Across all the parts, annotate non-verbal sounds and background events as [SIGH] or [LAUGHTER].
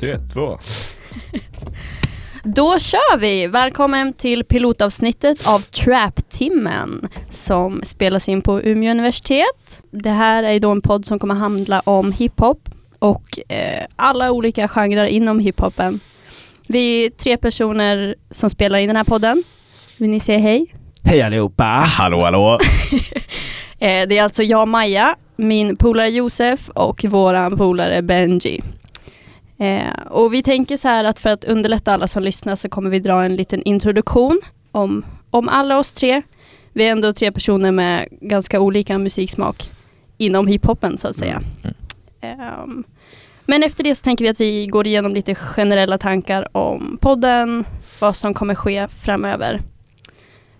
Tre, två. Då kör vi! Välkommen till pilotavsnittet av Trap-timmen som spelas in på Umeå universitet. Det här är då en podd som kommer handla om hiphop och eh, alla olika genrer inom hiphopen. Vi är tre personer som spelar in den här podden. Vill ni säga hej? Hej allihopa! Hallå hallå! [LAUGHS] Eh, det är alltså jag Maja, min polare Josef och våran polare Benji. Eh, och vi tänker så här att för att underlätta alla som lyssnar så kommer vi dra en liten introduktion om, om alla oss tre. Vi är ändå tre personer med ganska olika musiksmak inom hiphopen så att säga. Ehm, men efter det så tänker vi att vi går igenom lite generella tankar om podden, vad som kommer ske framöver.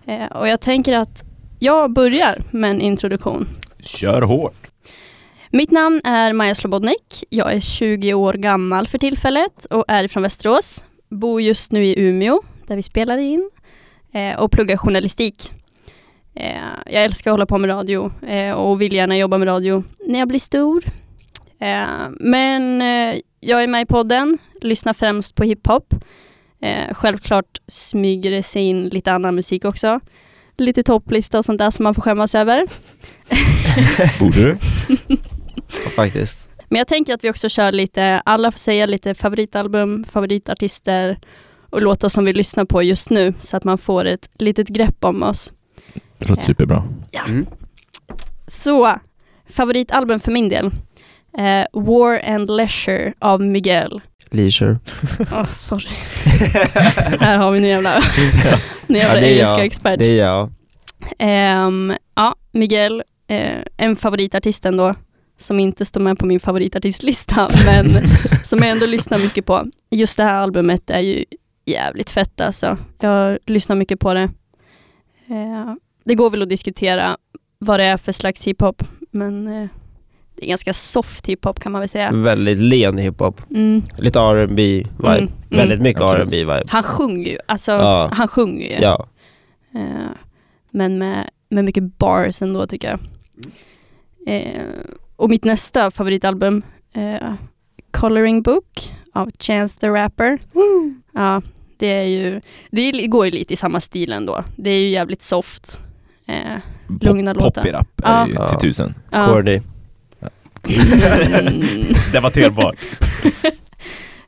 Eh, och jag tänker att jag börjar med en introduktion. Kör hårt. Mitt namn är Maja Slobodnik. Jag är 20 år gammal för tillfället och är från Västerås. Bor just nu i Umeå där vi spelar in eh, och pluggar journalistik. Eh, jag älskar att hålla på med radio eh, och vill gärna jobba med radio när jag blir stor. Men jag är med i podden, lyssnar främst på hiphop. Självklart smyger det sig in lite annan musik också. Lite topplista och sånt där som man får skämmas över. Borde du? [LAUGHS] Faktiskt. Men jag tänker att vi också kör lite, alla får säga lite favoritalbum, favoritartister och låtar som vi lyssnar på just nu så att man får ett litet grepp om oss. Det låter superbra. Mm. Så, favoritalbum för min del. Eh, War and Leisure av Miguel. Leisure. Åh, [LAUGHS] sorry. Här har vi nu jävla, nu Ja, jävla det är engelska jag. expert. Det är jag. Ehm, ja, Miguel, eh, en favoritartist ändå, som inte står med på min favoritartistlista, [LAUGHS] men som jag ändå lyssnar mycket på. Just det här albumet är ju jävligt fett alltså. Jag lyssnar mycket på det. Eh, det går väl att diskutera vad det är för slags hiphop, men eh, det är ganska soft hiphop kan man väl säga. Väldigt len hiphop. Mm, Lite R&B vibe. Mm, mm. Väldigt mycket. R&B vibe. han sjunger ju, alltså Ja. han sjunger ju. Ja. Eh, men med, med mycket bars ändå tycker jag. Eh, och mitt nästa favoritalbum, eh, Coloring Book av Chance the Rapper. Ja, det är ju, det är- går ju lite i samma stil ändå. Det är ju jävligt soft. Eh, Lugna Pop, låtar. Pop-rap är Ja. det ju Ja. till tusen. ja. Corny. Mm. [LAUGHS] Debatterbart. [LAUGHS]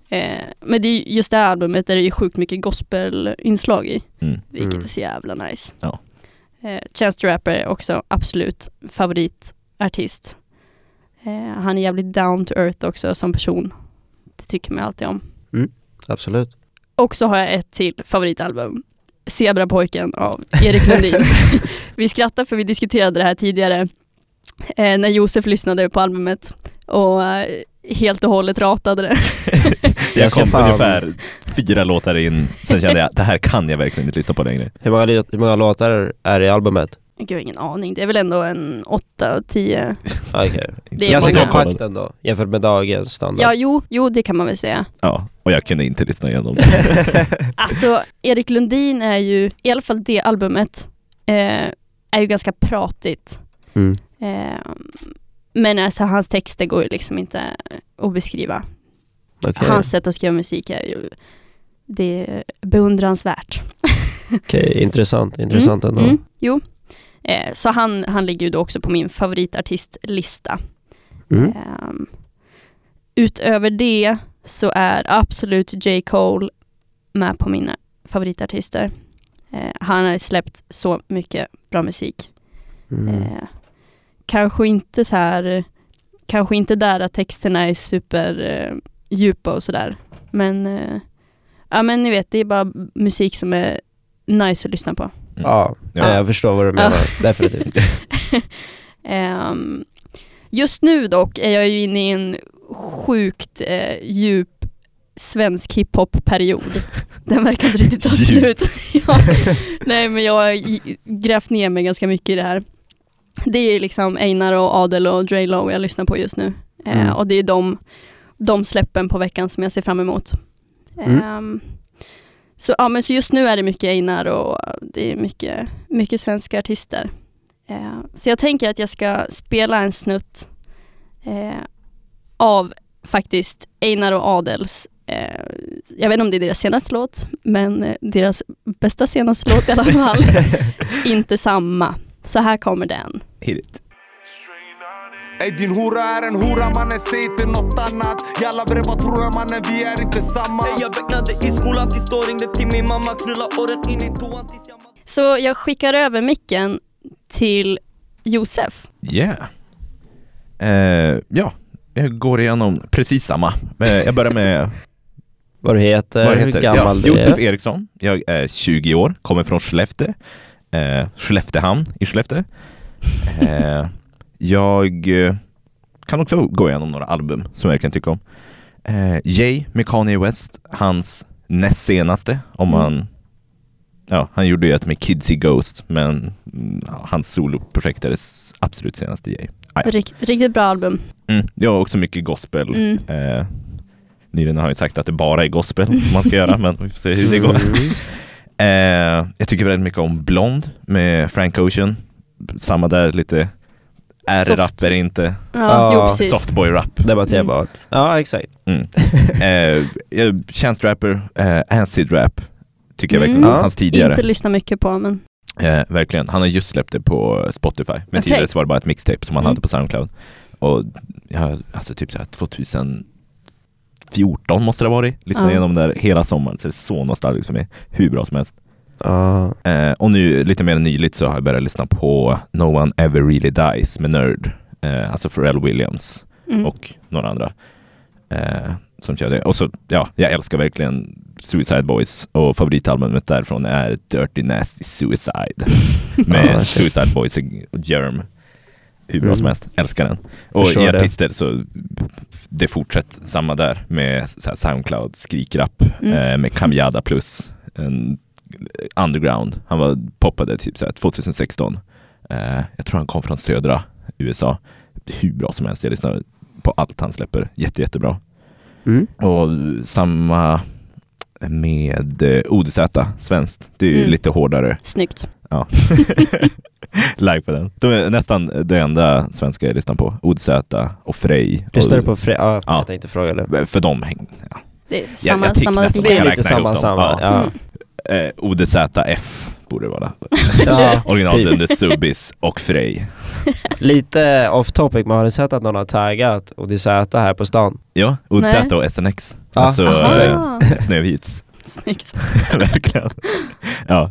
Eh, men det är, ju- just det här albumet är det ju sjukt mycket gospelinslag i. Mm. Vilket Mm. är så jävla nice. Ja. Eh, Chance the Rapper är också absolut favoritartist. Eh, han är jävligt down to earth också som person. Det tycker man alltid om. Absolut. Och så har jag ett till favoritalbum. Zebrapojken av Erik Lundin. [LAUGHS] [LAUGHS] vi skrattar för vi diskuterade det här tidigare eh, när Josef lyssnade på albumet och eh, helt och hållet ratade det. [LAUGHS] Jag kom fan- ungefär fyra låtar in, sen kände jag det här kan jag verkligen inte lyssna på längre. Hur många, hur många låtar är det i albumet? Gud, jag har ingen aning. Det är väl ändå en åtta, tio. Ah, [LAUGHS] Okej. Det är Ganska många. kompakt ändå, jämfört med dagens standard. Ja, jo, jo, det kan man väl säga. Ja, och jag kunde inte lyssna igenom det. [LAUGHS] Alltså, Erik Lundin är ju, i alla fall det albumet, eh, är ju ganska pratigt. Mm. Eh, men alltså hans texter går ju liksom inte att beskriva. Okej, Hans sätt att skriva musik är ju, det är beundransvärt. Okej, intressant, intressant ändå. Mm, jo. Eh, så han, han ligger ju då också på min favoritartistlista. Mm. Ehm, utöver det så är absolut J. Cole med på mina favoritartister. Eh, han har släppt så mycket bra musik. Mm. Eh, kanske inte så här, kanske inte där att texterna är super eh, djupa och sådär. Men, ja men ni vet, det är bara musik som är nice att lyssna på. Ja, Ja. jag förstår vad du menar. [LAUGHS] Definitivt. [LAUGHS] Ehm, just nu dock är jag ju inne i en sjukt eh, djup svensk hiphop-period. Den verkar inte riktigt ta [LAUGHS] slut. ja. Nej men jag har grävt ner mig ganska mycket i det här. Det är liksom Einar och Adel och Dre Low jag lyssnar på just nu. Eh, Mm. och det är de, de släppen på veckan som jag ser fram emot. Mm. Ehm, så, ja, men så just nu är det mycket Einar och det är mycket, mycket svenska artister. Eh, så jag tänker att jag ska spela en snutt eh, av faktiskt Einar och Adels Eh, jag vet inte om det är deras senaste låt, men eh, deras bästa senaste låt i alla fall. [LAUGHS] inte samma. Så här kommer den. Hit it. Ey din hora är en hora mannen, säg inte något annat Jalla bre vad tror du mannen, vi är inte samma Ey, Jag vaknade i skolan tills då ringde till min mamma Knulla åren in i toan tills jag Så jag skickar över micken till Josef. Yeah. Eh, ja, jag går igenom precis samma. Eh, jag börjar med [LAUGHS] Vad du heter, vad jag hur heter. gammal ja, du Josef är. Eriksson. Jag är 20 år, kommer från Skellefteå. Eh, Skelleftehamn i Skellefteå. Eh, jag eh, kan också gå igenom några album som jag verkligen tycker om. Eh, Jay med Kanye West, hans näst senaste, om Mm. man Ja, han gjorde ju ett med Kidsy Ghost, men mm, ja, hans soloprojekt är det absolut senaste Jay. Ah, ja. Rikt, riktigt bra album. Mm, jag har också mycket gospel. Mm. Eh, Nyligen har ju sagt att det bara är gospel [LAUGHS] som man ska göra, men vi får se hur det går. Mm. [LAUGHS] Eh, jag tycker väldigt mycket om Blond med Frank Ocean. Samma där, lite R-rap är det inte. Ja, Ja, jo precis. Softboy-rap. Debatterbart. Ja, exakt. Mm. Eh, jag- Chance Rapper, eh, Acid Rap tycker jag Mm. verkligen. Ja. Hans tidigare. Inte lyssna mycket på men Eh, verkligen. Han har just släppt det på Spotify. Men Okej. tidigare så var det bara ett mixtape som han Mm. hade på Soundcloud. Och ja, alltså typ så här 2014 måste det ha varit. Lyssnade Ja. igenom där hela sommaren så det är så nostalgiskt för mig. Hur bra som helst. Ja. Eh, och nu lite mer nyligt så har jag börjat lyssna på No One Ever Really Dies med Nerd. Eh, alltså Pharrell Williams mm. och några andra. Eh, som kör det. Och så, ja, jag älskar verkligen Suicide Boys och favoritalbumet därifrån är Dirty Nasty Suicide [LAUGHS] med. Suicide Boys och Germ. Hur bra Mm. som helst, älskar den. Och Förstår i det. artister så det fortsätter samma där med så här Soundcloud, skrikrap Mm. eh, med Kamjada plus en underground. Han var poppade typ så här 2016. Eh, jag tror han kom från södra USA. Hur bra som helst. Jag lyssnar på allt han släpper. Jätte, jättebra. Mm. Och samma med eh, ODZ, svenskt. Det är ju Mm. lite hårdare. Snyggt. Ja. [LAUGHS] Like på den. De är nästan det enda svenska jag lyssnar på. ODZ och Frej. Lyssnar du på Fre- ja, Ja. jag tänkte fråga det. För de häng, ja. Det är Jag- samma, jag tycker samma Det Jag är lite samma, dem. samma. Ja. Mm. Eh, ODZF borde det vara. Ja, [LAUGHS] Original typ. The Subis och Frej. [LAUGHS] Lite off topic, men har du sett att någon har taggat ODZ här på stan? Ja, ODZ och SNX. Ja, alltså Aha. eh, Snövits. Snyggt. [LAUGHS] verkligen. Ja.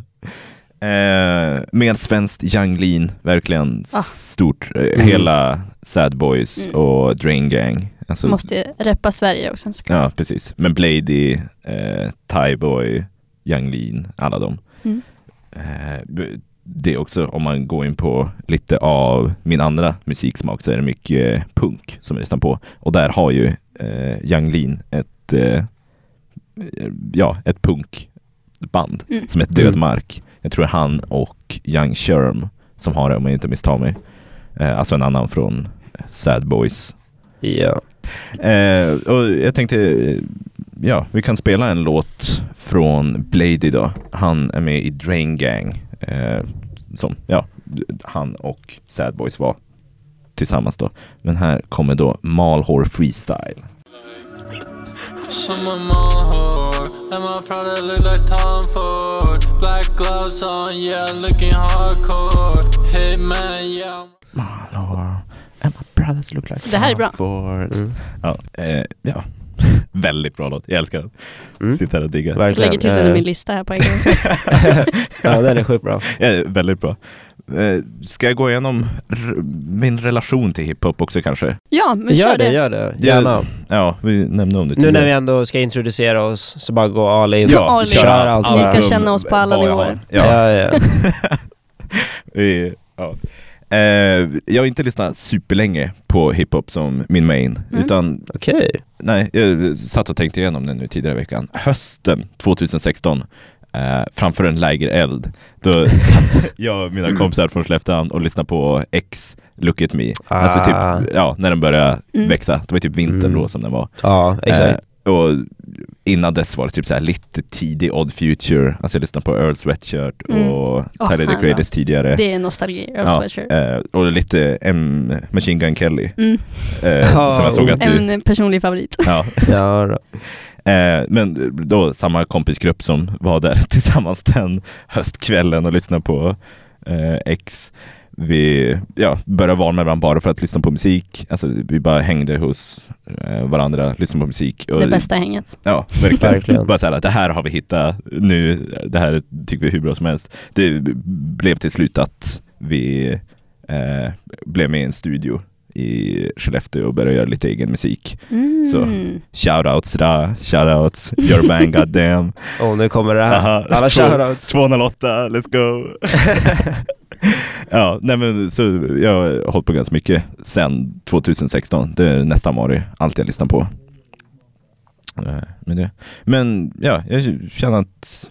Eh, med svenskt Lean, verkligen Ah. stort. Eh, Mm. Hela Sad Boys Mm. och Drain Gang. Alltså, Måste reppa Sverige också. Ja, precis. Men Blady, eh, Thai Boy, Young Lean, alla dem. Mm. Eh, det också, om man går in på lite av min andra musiksmak så är det mycket punk som jag lyssnar på. Och där har ju eh, Young Lean ett, eh, ja, ett punkband Mm. som heter Död Mark. Jag tror han och Young Sherm som har det om jag inte misstar mig. Eh, alltså en annan från Sad Boys. Ja. Eh, och jag tänkte, ja, vi kan spela en låt från Blady då. Han är med i Drain Gang. Eh, som, ja, han och Sad Boys var tillsammans då. Men här kommer då Malhor Freestyle. I'm a whore, and my product look like Tom Ford. Black gloves on, yeah, looking hardcore. Hitman, yeah. Malhor and my brothers look like Det här är bra. Mm. Ja, eh, ja. Väldigt bra låt. Jag älskar den. Mm. Sitter här och diggar. Jag lägger till den i min lista här på en gång. [LAUGHS] ja, den är sjukt bra. Ja, väldigt bra. Eh, ska jag gå igenom min relation till hiphop också kanske? Ja, men Gör kör det, det. gör det. Gärna. Ja, vi nämnde om det Nu när vi tidigare. ändå ska introducera oss, så bara gå all in. Ja, All in. kör allt. Ni ska känna oss på alla nivåer. Ja. Ja, ja. [LAUGHS] Eh, jag har inte lyssnat superlänge på hiphop som min main, Mm. utan Okej. nej, jag satt och tänkte igenom det nu tidigare i veckan. Hösten 2016, eh, framför en lägereld, då satt [LAUGHS] jag och mina kompisar från Skelleftehamn och lyssnade på X, Look at me. Alltså Ah. typ, ja, när den började Mm. växa. Det var typ vintern Mm. då som den var. Ja, exakt. Eh, och innan dess var det typ så här lite tidig Odd Future, alltså jag lyssnade på Earl Sweatshirt Mm. och Åh, Tyler the Greatest tidigare. Det är nostalgi. Earl Ja, Sweatshirt. eh, och lite M Machine Gun Kelly. Mm. Eh, som jag såg att du... En personlig favorit. Ja, [LAUGHS] Ja, då. Eh, men då samma kompisgrupp som var där [LAUGHS] tillsammans den höstkvällen och lyssnade på eh, X. Vi ja, började vara med varandra bara för att lyssna på musik. Alltså, vi bara hängde hos eh, varandra, lyssnade på musik. Och, Det bästa hänget. Ja, verkligen. [LAUGHS] Verkligen. Bara så här, det här har vi hittat nu, det här tycker vi är hur bra som helst. Det blev till slut att vi eh, blev med i en studio i Skellefteå och började göra lite egen musik. Mm. Så. Shoutouts Ra, shoutouts your band [LAUGHS] goddamn. Och nu kommer det här. Aha, Alla shoutouts. 208, let's go! [LAUGHS] ja, nej men så jag har hållit på ganska mycket sen 2016. Det är nästan varit allt jag lyssnar på. Eh, Med det. Men ja, jag känner att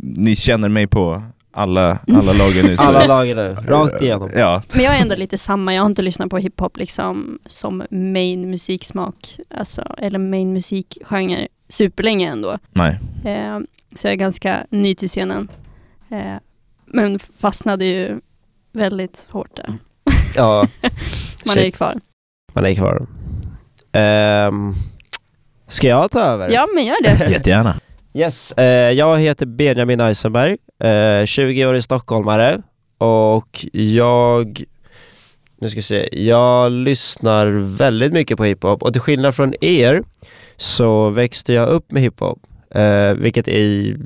ni känner mig på alla, alla lager nu. så- Alla lager nu, rakt igenom. Ja, Men jag är ändå lite samma, jag har inte lyssnat på hiphop liksom som main musiksmak, alltså, eller main musikgenre superlänge ändå. nej. Eh, så jag är ganska ny till scenen. Eh, men fastnade ju väldigt hårt där. [LAUGHS] Ja, Man är ju kvar. man är kvar. Ehm, ska jag ta över? Ja men gör det. [LAUGHS] Jättegärna. Yes, eh, jag heter Benjamin Eisenberg, eh, 20-årig stockholmare och jag, nu ska vi se, jag lyssnar väldigt mycket på hiphop och till skillnad från er så växte jag upp med hiphop, eh, vilket är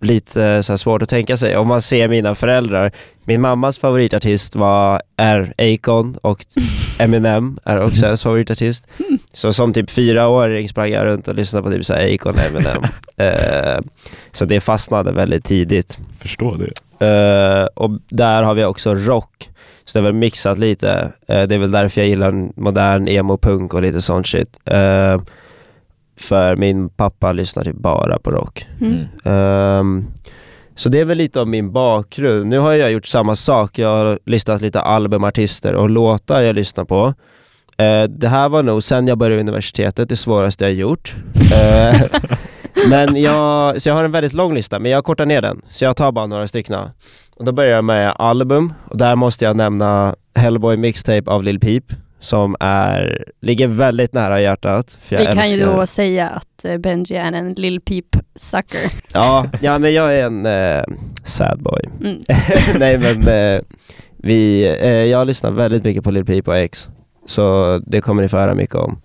lite så här svårt att tänka sig. Om man ser mina föräldrar, min mammas favoritartist var, är Akon och [LAUGHS] Eminem är också hennes favoritartist. Så som typ fyraåring sprang jag runt och lyssnade på typ så här Akon och Eminem. [LAUGHS] Eh, så det fastnade väldigt tidigt. Förstå det. Eh, och där har vi också rock. Så det är väl mixat lite. Eh, det är väl därför jag gillar modern emo-punk och lite sånt shit. För min pappa lyssnar typ bara på rock. Mm. Ehm, så det är väl lite av min bakgrund. Nu har jag gjort samma sak. Jag har listat lite albumartister och låtar jag lyssnar på. Eh, det här var nog, sen jag började universitetet, det svåraste jag gjort. [LAUGHS] Eh, men jag, så jag har en väldigt lång lista, men jag kortar ner den. Så jag tar bara några stycken. Och då börjar jag med album, och där måste jag nämna Hellboy Mixtape av Lil Peep, som är, ligger väldigt nära hjärtat. Vi kan ju då säga att eh, Benji är en Lil Peep sucker. Ja, ja men jag är en eh, sad boy. Mm. [LAUGHS] Nej men eh, vi, eh, jag lyssnar väldigt mycket på Lil Peep och X. Så det kommer ni få höra mycket om.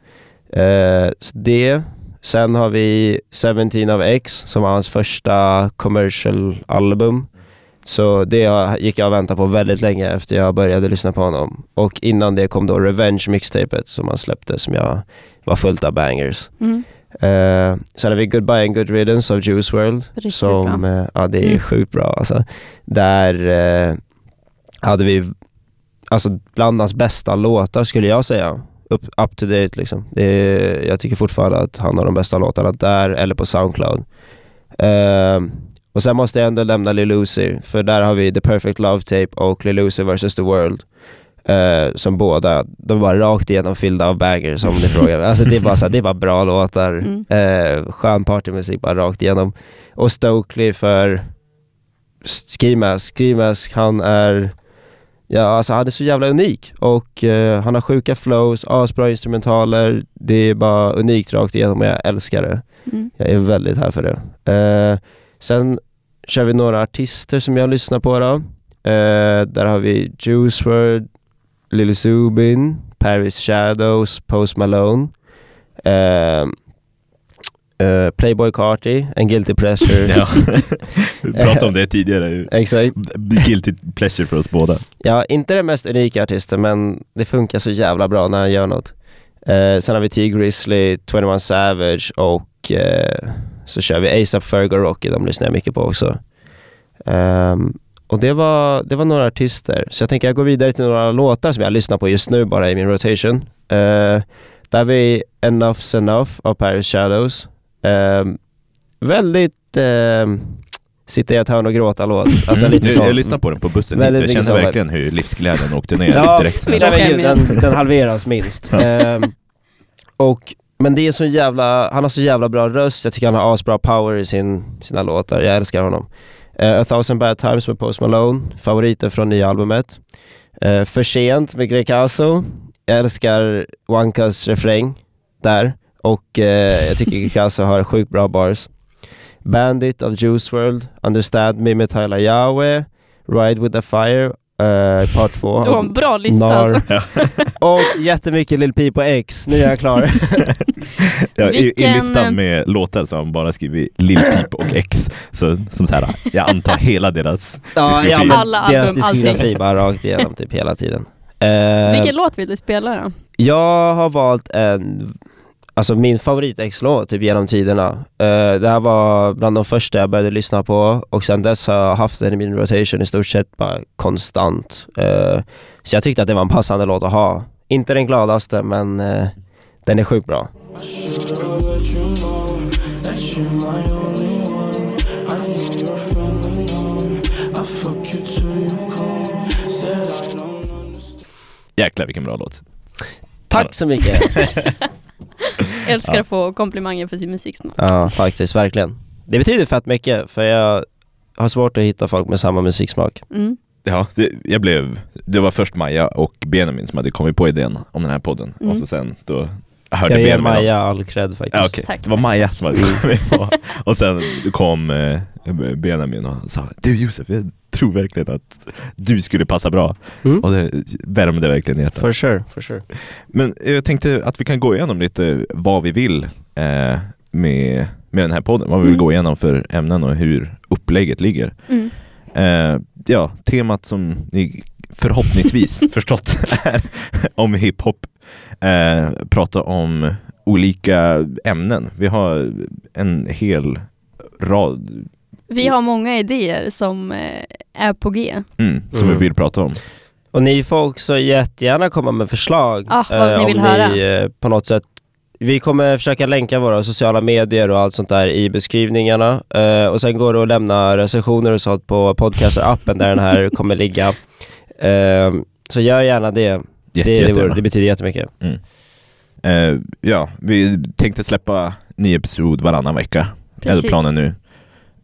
Eh, det. Sen har vi 17 av X som var hans första commercial album. Så det gick jag och väntade på väldigt länge efter jag började lyssna på honom. Och innan det kom då Revenge mixtapet som han släppte som jag var fullt av bangers. Mm. Uh, sen har vi Goodbye and Good Riddance av Juice WRLD. Riktigt som, bra. eh, ja det är Mm. sjukt bra alltså. Där eh, hade vi, alltså bland hans bästa låtar skulle jag säga. Up, up to date liksom. Det är, jag tycker fortfarande att han har de bästa låtarna där eller på Soundcloud. Eh, och sen måste jag ändå lämna Lil Uzi, för där har vi The Perfect Love Tape och Lil Uzi vs The World. Eh, som båda, de var rakt igenom fyllda av bangers om ni [LAUGHS] frågar mig. Alltså det är bara, så det är bara bra låtar. Mm. Eh, skön partymusik bara rakt igenom. Och Stokely för Ski Mask. Ski Mask, han är Ja, alltså han är så jävla unik och eh, han har sjuka flows, asbra instrumentaler. Det är bara unikt rakt igenom och jag älskar det. Mm. Jag är väldigt här för det. Eh, sen kör vi några artister som jag lyssnar på då. Eh, där har vi Juice WRLD, Lil Zubin, Paris Shadows, Post Malone. Eh, eh, Playboy Carti, en Guilty Pleasure. [LAUGHS] Ja. [LAUGHS] Vi pratade om det tidigare. Exakt. Guilty pleasure för oss båda. Ja, inte den mest unika artisten men det funkar så jävla bra när han gör något. Eh, sen har vi T Grizzly, 21 Savage och eh, så kör vi ASAP Ferg och Rocky, de lyssnar jag mycket på också. Ehm, och det var, det var några artister, så jag tänker jag går vidare till några låtar som jag lyssnar på just nu bara i min rotation. Eh, där har vi Enough's Enough av Paris Shadows. Ehm, väldigt eh, sitta i ett hörn och gråta låt. [LAUGHS] Alltså lite jag, sån. jag lyssnade på den på bussen. Väldigt Jag kände så. verkligen hur livsglädjen åkte ner Ja, direkt. Den, den halveras minst. [LAUGHS] Ehm, och, men det är så jävla, han har så jävla bra röst, jag tycker han har asbra power i sin, sina låtar, jag älskar honom. Uh, A thousand bad times med Post Malone, favoriten från nya albumet. Uh, För sent med Greg Caso, jag älskar Wankas refräng där. och uh, jag tycker Krasse har sjukt bra bars. Bandit av Juice world, Understand Me med Tyler Yahweh, Ride With The Fire, eh, part 2. Du har en bra lista alltså. [LAUGHS] och jättemycket Lil Peep och X, nu är jag klar. [LAUGHS] Ja, i, I Vilken- listan med låtar så har han bara skrivit Lil Peep och X. Så som så här, jag antar hela deras ja, ja, men Alla deras album, diskografi bara rakt igenom typ hela tiden. Eh, Vilken låt vill du spela då? Jag har valt en, alltså min favorit X-låt typ genom tiderna. Eh, det här var bland de första jag började lyssna på och sen dess har jag haft den i min rotation i stort sett bara konstant. Eh, så jag tyckte att det var en passande låt att ha. Inte den gladaste men eh, den är sjukt bra. Jäklar vilken bra låt. Tack så mycket! [LAUGHS] [LAUGHS] Älskar Ja. att få komplimanger för sin musiksmak. ja faktiskt, verkligen. Det betyder fett mycket för jag har svårt att hitta folk med samma musiksmak. Mm. Ja, det, jag blev, det var först Maja och Benjamin som hade kommit på idén om den här podden. Mm. Och så sen då hörde Jag ger Benjamin om- Maja all cred faktiskt. Ja, okej. Tack. Det var Maja som hade kommit på. [LAUGHS] Och sen kom eh, Benjamin och sa Du Josef, jag tror verkligen att du skulle passa bra. Mm. Och det värmde verkligen hjärtat. For sure, for sure. Men jag tänkte att vi kan gå igenom lite vad vi vill eh, med, med den här podden. Vad vi vill Mm. gå igenom för ämnen och hur upplägget ligger. Mm. Eh, ja, temat som ni förhoppningsvis [LAUGHS] förstått är om hiphop. Eh, prata om olika ämnen. Vi har en hel rad Vi har många idéer som eh, är på G. mm, som Mm. vi vill prata om. Och ni får också jättegärna komma med förslag. Ah, vad ni om vill höra. Ni, eh, på något sätt vi kommer försöka länka våra sociala medier och allt sånt där i beskrivningarna. Eh, och sen går det att lämna recensioner och sånt på podcaster-appen där den här [LAUGHS] kommer ligga. Eh, så gör gärna det. Jätte, Det, det, vore- det betyder jättemycket. Eh, ja, vi tänkte släppa ny episod varannan vecka. Är Precis. planen nu.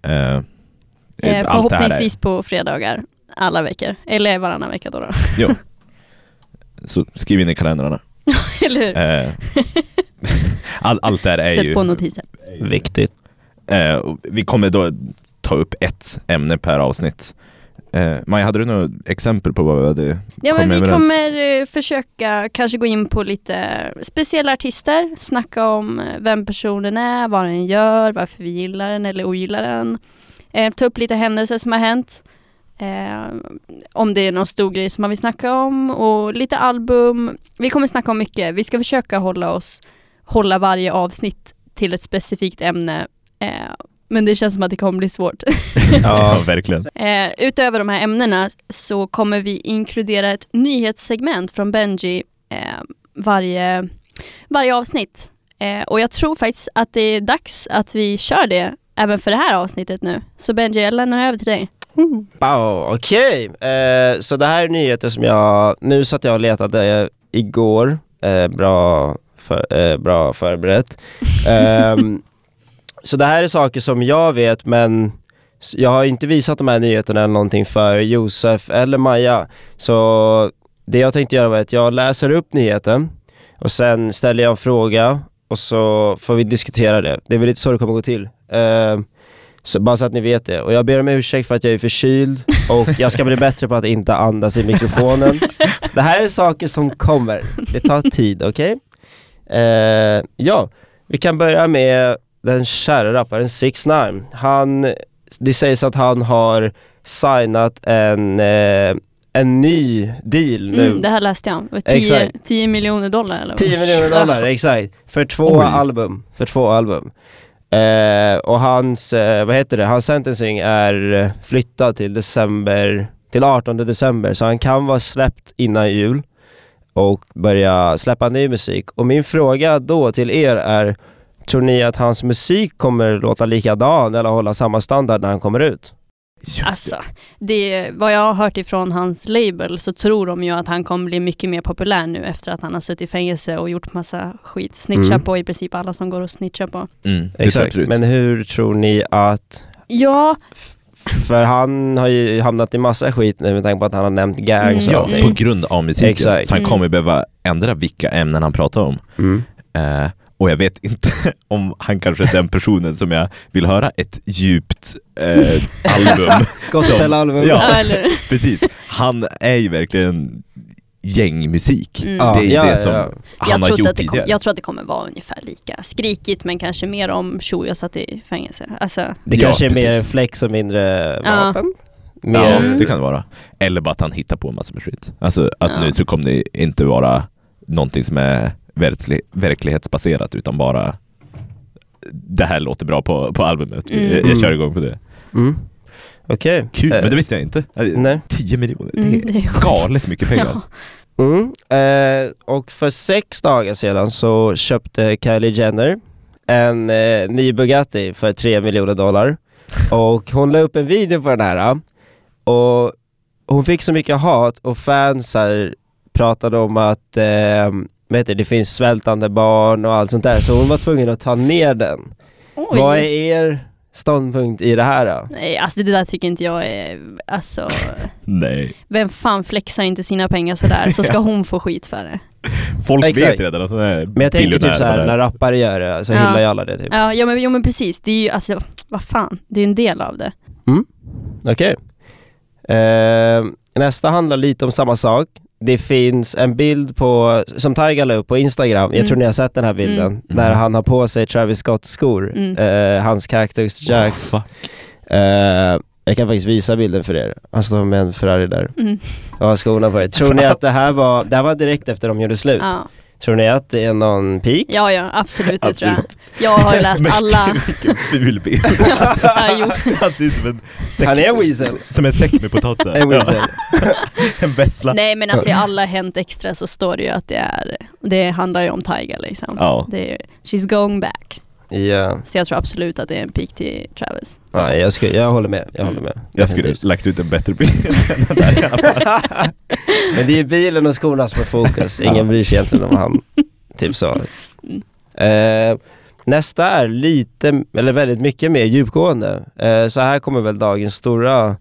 Eh, Eh, är- förhoppningsvis på fredagar alla veckor. Eller varannan vecka då. då. [LAUGHS] Så skriv in i kalendrarna. [LAUGHS] Eller hur? Eh, [LAUGHS] all, allt det här är Sätt ju... på notiser. Viktigt. Eh, vi kommer då ta upp ett ämne per avsnitt. Eh, Maja, hade du några exempel på vad vi hade Ja men vi överens? kommer eh, försöka kanske gå in på lite speciella artister, snacka om eh, vem personen är, vad den gör, varför vi gillar den eller ogillar den. Eh, ta upp lite händelser som har hänt. Eh, om det är någon stor grej som man vill snacka om och lite album. Vi kommer snacka om mycket. Vi ska försöka hålla oss, hålla varje avsnitt till ett specifikt ämne. Eh, men det känns som att det kommer bli svårt. [LAUGHS] ja, verkligen. Eh, utöver de här ämnena så kommer vi inkludera ett nyhetssegment från Benji eh, varje, varje avsnitt. Eh, och jag tror faktiskt att det är dags att vi kör det även för det här avsnittet nu. Så Benji, jag lämnar över till dig. Wow, okej. Eh, så det här är nyheter som jag, nu satt jag och letade igår, eh, bra, för, eh, bra förberett. [LAUGHS] Så det här är saker som jag vet men jag har inte visat de här nyheterna eller någonting för Josef eller Maja. Så det jag tänkte göra var att jag läser upp nyheten och sen ställer jag en fråga och så får vi diskutera det. Det är väl lite så det kommer gå till. Uh, så bara så att ni vet det. Och jag ber om ursäkt för att jag är förkyld och jag ska bli bättre på att inte andas i mikrofonen. Det här är saker som kommer. Det tar tid, okej? Eh, ja, vi kan börja med den kära rapparen 6 9 Han, det sägs att han har signat en, eh, en ny deal nu. Mm, det här läste jag. Det var 10, Exakt. 10 miljoner dollar eller? 10 miljoner dollar, [LAUGHS] exakt. För två Oj. album. För två album. Eh, och hans, eh, vad heter det, hans sentencing är flyttad till december, till 18 december, så han kan vara släppt innan jul och börja släppa ny musik. Och min fråga då till er är, tror ni att hans musik kommer låta likadan eller hålla samma standard när han kommer ut? Just Alltså, det, vad jag har hört ifrån hans label så tror de ju att han kommer bli mycket mer populär nu efter att han har suttit i fängelse och gjort massa skit. Snitcha Mm. på i princip alla som går och snitcha på. Mm, Exakt. Men hur tror ni att Ja, för han har ju hamnat i massa skit nu med tanke på att han har nämnt gangs och Mm. ja, allting. på grund av musiken. Exakt. Så han Mm. kommer behöva ändra vilka ämnen han pratar om. Mm. Och jag vet inte [LAUGHS] om han kanske är den personen som jag vill höra ett djupt eh, album. [LAUGHS] Gospelalbum. Ja. Ja? Precis. Han är ju verkligen gängmusik. Mm. Ja, Det är ju ja, det som ja. han jag, har tror gjort att det kom, tidigare. jag tror att det kommer vara ungefär lika skrikigt men kanske mer om tjo jag satt i fängelse. Alltså, Det Ja, kanske är mer flex och mindre Ja. vapen. Ja, Mer, Mm. det kan det vara. Eller bara att han hittar på en massa med skit. Alltså att Ja. nu så kommer det inte vara någonting som är verklig, verklighetsbaserat utan bara det här låter bra på, på albumet. Mm. Jag, jag kör igång på det. Mm. Okej. Kul, Eh, men det visste jag inte. Eh, Nej. 10 miljoner, det är, Mm, det är sjukt. galet mycket pengar. Ja. Mm. Eh, och för sex dagar sedan så köpte Kylie Jenner en eh, ny Bugatti för 3 miljoner dollar. Och hon la upp en video på den här. Och hon fick så mycket hat och fans här pratade om att eh, vet du, det finns svältande barn och allt sånt där. Så hon var tvungen att ta ner den. Oj. Vad är er ståndpunkt i det här då? Nej, alltså det där tycker inte jag är, alltså, [LAUGHS] Nej. vem fan flexar inte sina pengar sådär så ska [LAUGHS] hon få skit för det. Folk Exakt. vet redan att hon är Men jag tänker typ biljonär så här, vad det är. när rappare gör det så Ja. hyllar ju alla det typ. Ja, ja, men, jo men precis, det är ju alltså, vad fan, det är en del av det. Okej. Eh, nästa handlar lite om samma sak. Det finns en bild på, som Tiger la upp på Instagram, jag Mm. tror ni har sett den här bilden, Mm. när han har på sig Travis Scotts skor, Mm. eh, hans Cactus Jacks. Va? Eh, jag kan faktiskt visa bilden för er. Han står med en Ferrari där Mm. och har skorna på sig. Tror ni [LAUGHS] att det här var, det här var direkt efter de gjorde slut? Ja. Tror ni att det är någon peak? ja, ja, absolut det tror jag. Absolut. Jag har ju läst alla. Vilken ful bild. [LAUGHS] ja, jo. Han ser ut som en säck, Han är weasel. Som en säck med potatisar. En weasel. Ja. [LAUGHS] en vessla. Nej men alltså i alla Hänt Extra så står det ju att det är, det handlar ju om Tiger liksom. Ja. Det är, she's going back. Ja, Så jag tror absolut att det är en peak till Travis. ja jag, skulle, jag håller med. Jag håller med. Jag skulle lagt ut en bättre bild än där. [LAUGHS] Men det är bilen och skorna som är fokus. Ingen bryr sig egentligen om han. [LAUGHS] Typ så. Mm. Eh, nästa är lite, eller väldigt mycket mer djupgående. Eh, så här kommer väl dagens stora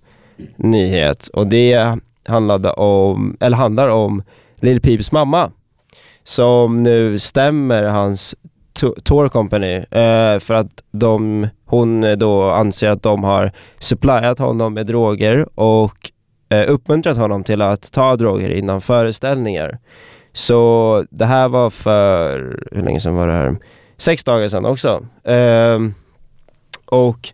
nyhet och det handlade om, eller handlar om Lil Peeps mamma. Som nu stämmer hans tour company eh, för att de, hon eh, då anser att de har supplyat honom med droger och eh, uppmuntrat honom till att ta droger innan föreställningar. Så det här var för, hur länge sedan var det här? Sex dagar sedan också. Eh, och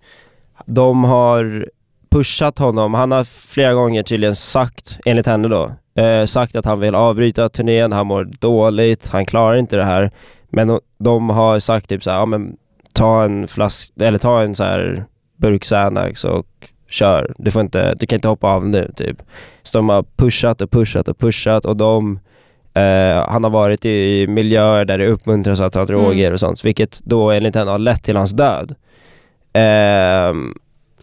de har pushat honom. Han har flera gånger tydligen sagt, enligt henne då, eh, sagt att han vill avbryta turnén, han mår dåligt, han klarar inte det här. Men de- har sagt typ så här, ja men ta en flask, eller ta en så här burk Xanax och kör. Du får inte, du kan inte hoppa av nu typ. Så de har pushat och pushat och pushat och de eh, han har varit i miljöer där det uppmuntras att ta droger och sånt, vilket då enligt henne har lett till hans död. Ehm,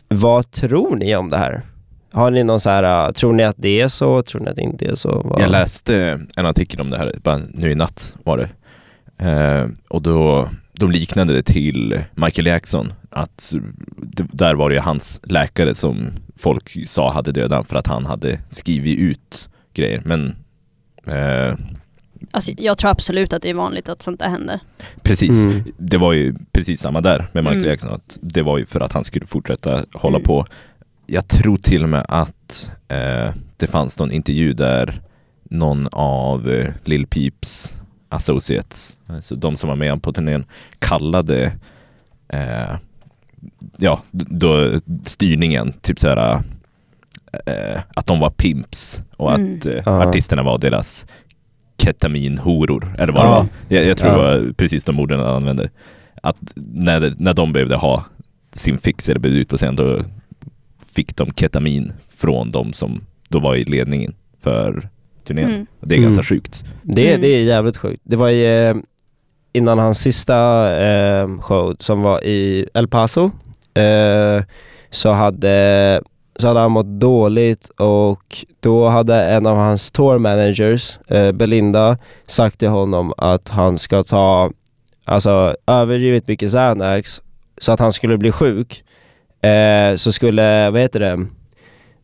vad tror ni om det här? Har ni någon så här, uh, tror ni att det är så? Tror ni att det inte är så? Vad- Jag läste en artikel om det här, bara nu i natt var det. Eh, och då, de liknade det till Michael Jackson. Att det, där var det ju hans läkare som folk sa hade dödat för att han hade skrivit ut grejer. Men eh, Alltså, jag tror absolut att det är vanligt att sånt där händer. precis, Mm. det var ju precis samma där med Michael Mm. Jackson. Att det var ju för att han skulle fortsätta hålla Mm. på. Jag tror till och med att eh, det fanns någon intervju där någon av eh, Lil Peeps associates, alltså de som var med på turnén, kallade eh, ja, då styrningen typ så här eh, att de var pimps och Mm. att eh, artisterna var deras ketaminhoror, eller vad Ja. det var. Jag, jag tror Ja. det var precis de orden han använde. Att när, när de behövde ha sin fix eller behövde ut på scen, då fick de ketamin från de som då var i ledningen för turnén. Mm. Det är Mm. ganska sjukt. Det, Mm. det är jävligt sjukt. Det var ju eh, innan hans sista eh, show som var i El Paso eh, så, hade, så hade han mått dåligt och då hade en av hans tour managers, eh, Belinda, sagt till honom att han ska ta alltså överdrivet mycket Xanax så att han skulle bli sjuk. Eh, så skulle, vad heter det,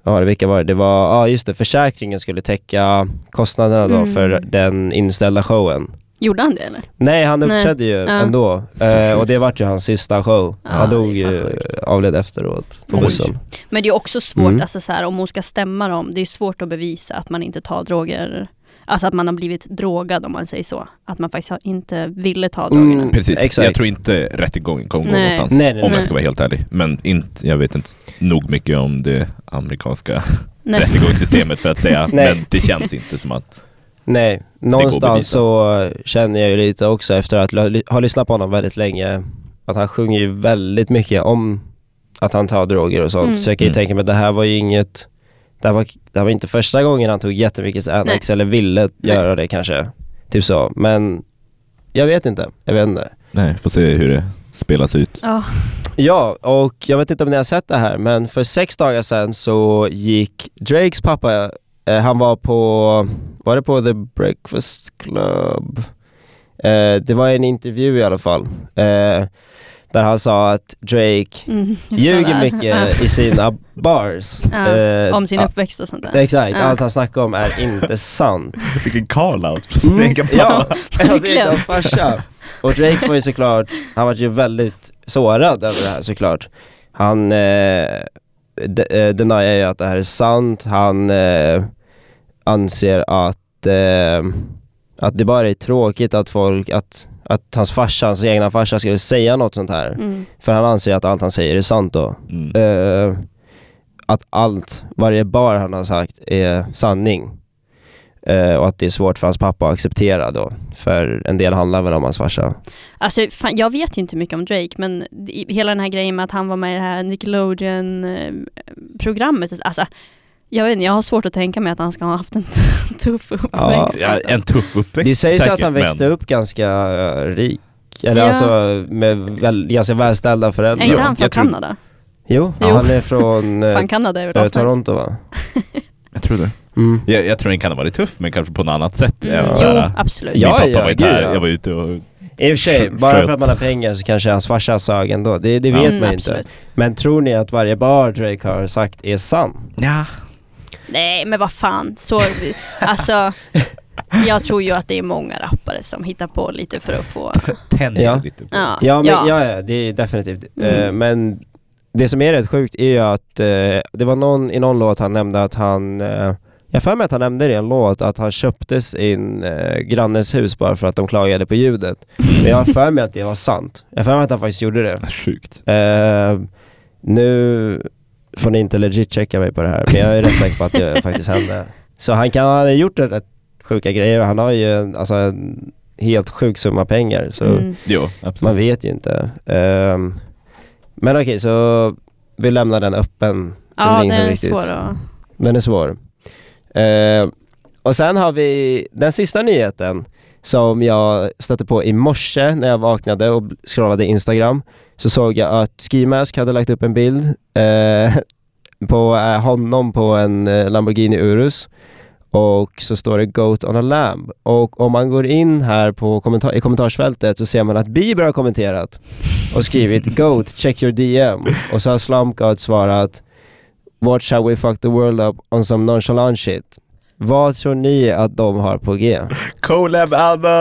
vad var det, vilka var det? Det var, ja just det, försäkringen skulle täcka kostnaderna då Mm. för den inställda showen. Gjorde han det eller? Nej han uppträdde ju Ja. ändå. Eh, och det vart ju hans sista show. Ja, han dog ju, sjukt. avled efteråt på Oj. bussen. Men det är också svårt, Mm. alltså så här, om hon ska stämma dem, det är svårt att bevisa att man inte tar droger. Alltså att man har blivit drogad om man säger så. Att man faktiskt har- inte ville ta drogerna. Mm. Precis, Exakt. jag tror inte rättegången kommer gå Nej. någonstans. Nej, nej, om nej. jag ska vara helt ärlig. Men inte, jag vet inte nog mycket om det amerikanska Nej. [LAUGHS] rättegångssystemet för att säga. [LAUGHS] Men det känns inte som att... Nej, någonstans så känner jag ju lite också efter att ha ha lyssnat på honom väldigt länge att han sjunger ju väldigt mycket om att han tar droger och sånt. Mm. Så jag kan ju Mm. tänka mig att det här var ju inget det här var, det här var inte första gången han tog jättemycket Xanax eller ville Nej. göra det kanske. Typ så. Men jag vet inte. Jag vet inte. Nej, får se hur det spelas ut. Ja. Ja, och jag vet inte om ni har sett det här men för sex dagar sedan så gick Drakes pappa, eh, han var på, var det på The Breakfast Club? Eh, det var en intervju i alla fall. Eh, där han sa att Drake Mm, ljuger mycket i sina bars. [LAUGHS] Ja, Eh, Om sin uppväxt och sånt där. Exakt, Ja. allt han snackar om är inte sant. [LAUGHS] Vilken call-out från sin Mm, [LAUGHS] egen ja, pappa. alltså inte farsa. Och Drake var ju såklart, han var ju väldigt sårad över det här såklart. Han eh, de, eh, ju att det här är sant, han eh, anser att, eh, att det bara är tråkigt att folk, att, att hans farsa, hans egna farsa skulle säga något sånt här. Mm. För han anser att allt han säger är sant då. Mm. Eh, att allt, varje bar han har sagt är sanning. Eh, och att det är svårt för hans pappa att acceptera då. För en del handlar väl om hans farsa. Alltså, fan, jag vet ju inte mycket om Drake, men i- hela den här grejen med att han var med i det här Nickelodeon-programmet, alltså, jag vet inte, jag har svårt att tänka mig att han ska ha haft en [LAUGHS] tuff uppväxt. Ja, alltså. en tuff uppväxt Det sägs ju att säkert, han växte men- upp ganska eh, rik. Eller Ja. alltså med väl, ganska välställda Är föräldrar. inte Ja, han från jag tror- Kanada? Jo, Jo. han är från [LAUGHS] eh, Fan, Kanada är väl eh. Toronto va? [LAUGHS] Jag tror det. Mm. Jag, jag tror den kan ha varit tuff, men kanske på något annat sätt. Mm, Ja. Jo, absolut. Min Ja, pappa ja, var inte här, ja. jag var ute och... I och för sig, bara för att man har pengar så kanske hans farsa sög ändå. Det, det vet Mm, man ju inte. absolut. Men tror ni att varje bar Drake har sagt är sann? Ja. Nej, men vad fan. Så, [LAUGHS] alltså, jag tror ju att det är många rappare som hittar på lite för att få... Tänjer Ja. lite på. Ja, Ja, men, ja. ja. Det är definitivt. Mm. Eh, men det som är rätt sjukt är ju att eh, det var någon i någon låt han nämnde att han eh, jag har för mig att han nämnde det i en låt att han köpte sin eh, grannes hus bara för att de klagade på ljudet. Men jag har för mig att det var sant. Jag har för mig att han faktiskt gjorde det. Sjukt. Eh, nu får ni inte legit checka mig på det här, men jag är rätt säker på att det faktiskt hände. Så han kan ha gjort rätt sjuka grejer och han har ju en, alltså, en helt sjuk summa pengar. Så Mm. Jo, absolut. man vet ju inte. Ehm, men okej, så vi lämnar den öppen. Det är väl Ja, som är riktigt- svår att... Den är svår. Ehm, och sen har vi den sista nyheten som jag stötte på i morse när jag vaknade och scrollade Instagram. Så såg jag att Ski Mask hade lagt upp en bild eh, [LAUGHS] på eh, honom på en eh, Lamborghini Urus. Och så står det Goat on a Lamb. Och om man går in här på kommentar- i kommentarsfältet så ser man att Bieber har kommenterat och skrivit [LAUGHS] Goat, check your DM. Och så har Slump God svarat Watch how we fuck the world up on some nonchalant shit. Vad tror ni att de har på G? Colab album!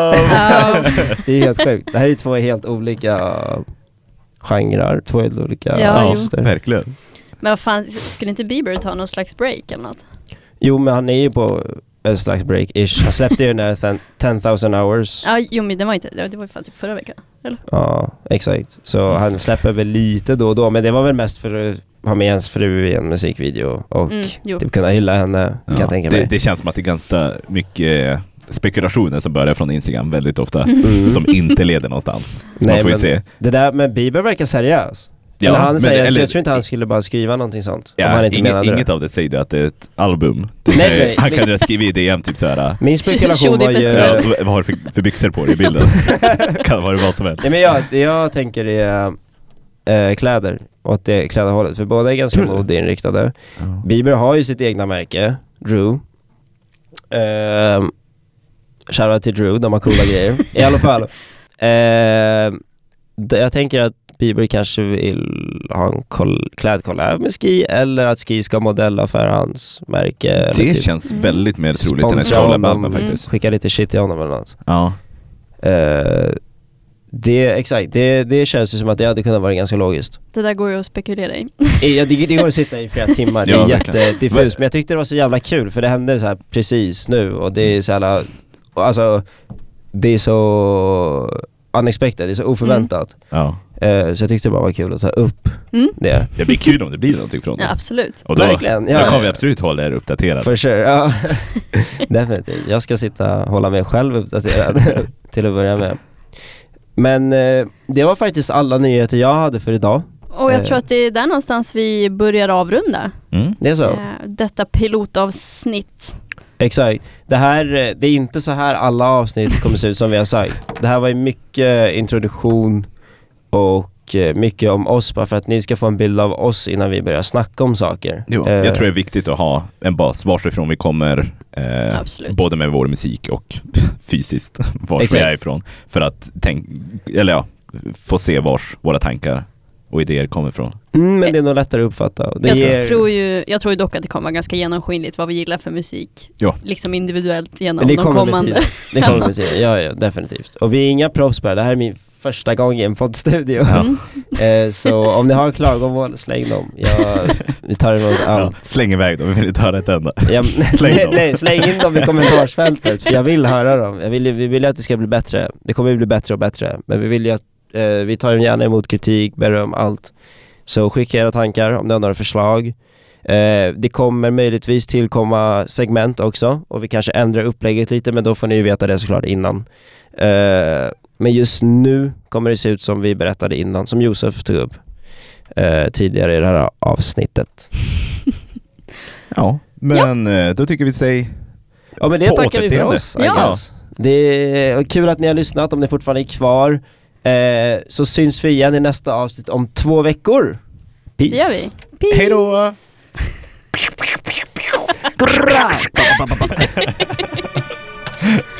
Det är helt sjukt. Det här är två helt olika genrer, två helt olika Ja, jo. artister. Verkligen. Men vad fan, skulle inte Bieber ta någon slags break eller något? Jo men han är ju på en slags break-ish. Han släppte ju den där 10,000 hours. Ja, jo men det var inte, det var ju fan typ förra veckan. Ja, exakt. Så han släpper väl lite då och då, men det var väl mest för att ha med ens fru i en musikvideo och Mm, typ kunna hylla henne, kan jag tänka mig. det, det känns som att det är ganska mycket spekulationer som börjar från Instagram väldigt ofta. Mm. Som inte leder någonstans. Så Nej, man får ju men- se. Det där med Bieber verkar seriös. Ja, eller han men- säger, eller- jag tror inte han skulle bara skriva någonting sånt. Ja, om han inte inget, inget det. av det säger att det är ett album. Nej, nej, han nej. kan ju skriva i DM typ såhär, Min spekulation var ju... Ja, vad har du för, för byxor på dig i bilden? [LAUGHS] kan vara vad som helst. Ja, men jag, det jag tänker är eh, kläder, åt det klädhållet. För båda är ganska modeinriktade. Bieber har ju sitt egna märke, Drew. Uh, Shoutout till Drew, de har coola [LAUGHS] grejer. I alla fall. det- jag tänker att Bieber kanske vill ha en kol- klädkollab med Ski eller att Ski ska modella för hans märke. Det typ känns Mm. väldigt mer troligt än ett honom, faktiskt. Skicka lite shit till honom eller något. Ja. Eh, det, exakt, det, det känns ju som att det hade kunnat vara ganska logiskt. Det där går ju att spekulera i. Ja, det, det går att sitta i flera timmar, det [LAUGHS] Ja, är verkligen. jättediffust men jag tyckte det var så jävla kul för det hände så här precis nu och det är så jävla, alltså det är så unexpected, det är så oförväntat. Ja. Eh, så jag tyckte det bara var kul att ta upp Mm. det. Det blir kul om det blir någonting från Ja, det. absolut. Och då, Verkligen, ja, då kommer vi ja. absolut hålla er uppdaterade. For sure, ja. [LAUGHS] Definitivt. Jag ska sitta och hålla mig själv uppdaterad [LAUGHS] till att börja med. Men eh, det var faktiskt alla nyheter jag hade för idag. Och jag Eh. tror att det är där någonstans vi börjar avrunda Mm. Det är så? eh, detta pilotavsnitt. Exakt. Det här, eh, det är inte så här alla avsnitt kommer se ut som vi har sagt. Det här var ju mycket introduktion och mycket om oss bara för att ni ska få en bild av oss innan vi börjar snacka om saker. Jo, Eh, jag tror det är viktigt att ha en bas varifrån vi kommer, eh, både med vår musik och [LAUGHS] fysiskt, vars Exakt. vi är ifrån. För att tänk, eller ja, få se vars våra tankar och idéer kommer ifrån. Mm, men det är nog lättare att uppfatta. Det Jag, ger, tror ju, jag tror ju dock att det kommer vara ganska genomskinligt vad vi gillar för musik. Ja. Liksom individuellt genom Men det de kommer med kommande. tiden. Det kommer med tiden, ja, ja definitivt. Och vi är inga proffs på det, det här är min första gång i en poddstudio. Ja. Mm. [LAUGHS] Eh, så om ni har klagomål, släng dem. Jag, vi tar emot Ja, allt. släng iväg dem, vi vill inte höra ett enda. Ja, [LAUGHS] Släng nej, dem. nej, släng in dem i kommentarsfältet för jag vill höra dem. Jag vill, vi vill ju att det ska bli bättre. Det kommer ju bli bättre och bättre. Men vi vill ju att, eh, vi tar gärna emot kritik, beröm, allt. Så skicka era tankar om ni har några förslag. Eh, det kommer möjligtvis tillkomma segment också och vi kanske ändrar upplägget lite men då får ni ju veta det såklart innan. Eh, men just nu kommer det se ut som vi berättade innan, som Josef tog upp eh, tidigare i det här avsnittet. [LAUGHS] Ja, men eh, då tycker vi säg Ja men det På tackar vi för oss. Ja. Det är kul att ni har lyssnat om ni fortfarande är kvar. Eh, så syns vi igen i nästa avsnitt om två veckor. Peace. Det gör vi. Peace. hej då! [LAUGHS]